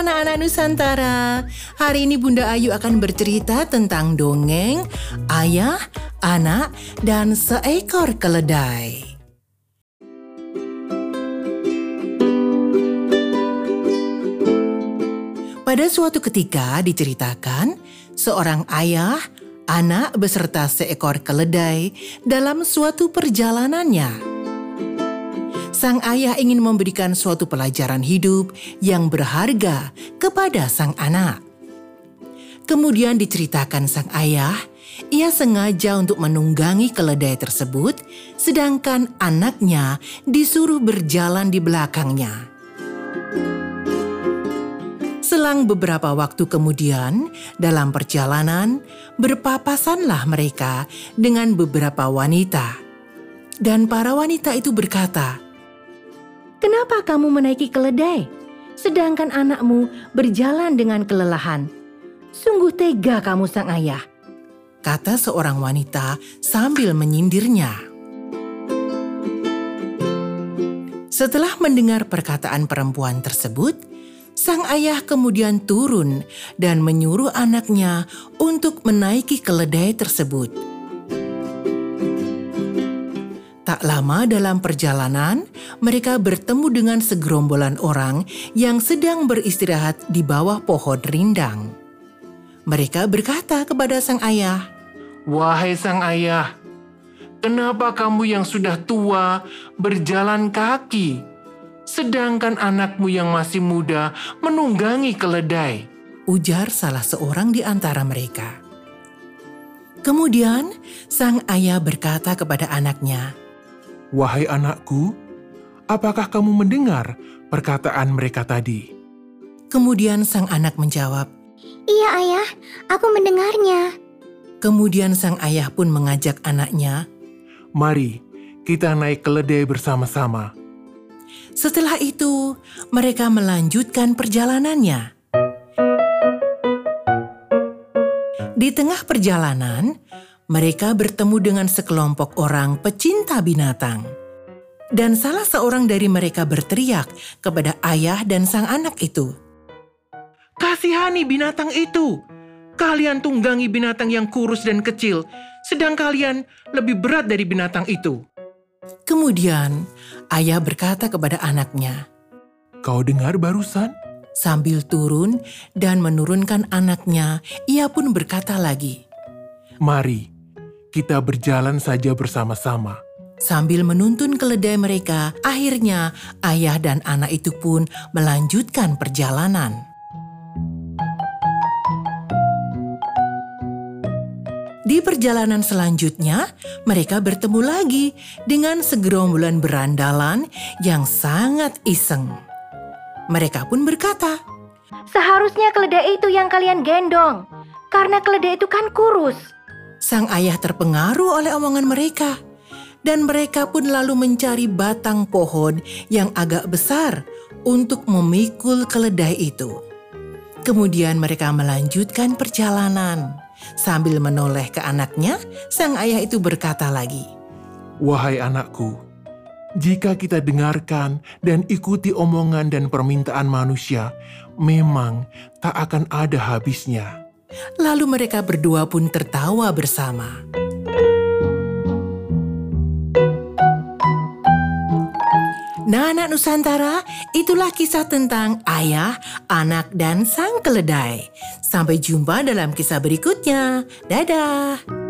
anak-anak Nusantara. Hari ini Bunda Ayu akan bercerita tentang dongeng ayah, anak, dan seekor keledai. Pada suatu ketika diceritakan, seorang ayah, anak beserta seekor keledai dalam suatu perjalanannya sang ayah ingin memberikan suatu pelajaran hidup yang berharga kepada sang anak. Kemudian diceritakan sang ayah, ia sengaja untuk menunggangi keledai tersebut, sedangkan anaknya disuruh berjalan di belakangnya. Selang beberapa waktu kemudian, dalam perjalanan, berpapasanlah mereka dengan beberapa wanita. Dan para wanita itu berkata, Kenapa kamu menaiki keledai, sedangkan anakmu berjalan dengan kelelahan? Sungguh tega kamu sang ayah. Kata seorang wanita sambil menyindirnya. Setelah mendengar perkataan perempuan tersebut, sang ayah kemudian turun dan menyuruh anaknya untuk menaiki keledai tersebut. Tak lama dalam perjalanan, mereka bertemu dengan segerombolan orang yang sedang beristirahat di bawah pohon rindang. Mereka berkata kepada sang ayah, "Wahai sang ayah, kenapa kamu yang sudah tua berjalan kaki, sedangkan anakmu yang masih muda menunggangi keledai?" Ujar salah seorang di antara mereka. Kemudian sang ayah berkata kepada anaknya, Wahai anakku, apakah kamu mendengar perkataan mereka tadi? Kemudian sang anak menjawab, Iya ayah, aku mendengarnya. Kemudian sang ayah pun mengajak anaknya, Mari, kita naik keledai bersama-sama. Setelah itu, mereka melanjutkan perjalanannya. Di tengah perjalanan, mereka bertemu dengan sekelompok orang pecinta binatang. Dan salah seorang dari mereka berteriak kepada ayah dan sang anak itu. Kasihani binatang itu. Kalian tunggangi binatang yang kurus dan kecil, sedang kalian lebih berat dari binatang itu. Kemudian ayah berkata kepada anaknya, Kau dengar barusan? Sambil turun dan menurunkan anaknya, ia pun berkata lagi, Mari, kita berjalan saja bersama-sama. Sambil menuntun keledai mereka, akhirnya ayah dan anak itu pun melanjutkan perjalanan. Di perjalanan selanjutnya, mereka bertemu lagi dengan segerombolan berandalan yang sangat iseng. Mereka pun berkata, Seharusnya keledai itu yang kalian gendong, karena keledai itu kan kurus. Sang ayah terpengaruh oleh omongan mereka, dan mereka pun lalu mencari batang pohon yang agak besar untuk memikul keledai itu. Kemudian mereka melanjutkan perjalanan. Sambil menoleh ke anaknya, sang ayah itu berkata lagi, Wahai anakku, jika kita dengarkan dan ikuti omongan dan permintaan manusia, memang tak akan ada habisnya. Lalu mereka berdua pun tertawa bersama. Nah, anak Nusantara, itulah kisah tentang ayah, anak, dan sang keledai. Sampai jumpa dalam kisah berikutnya. Dadah!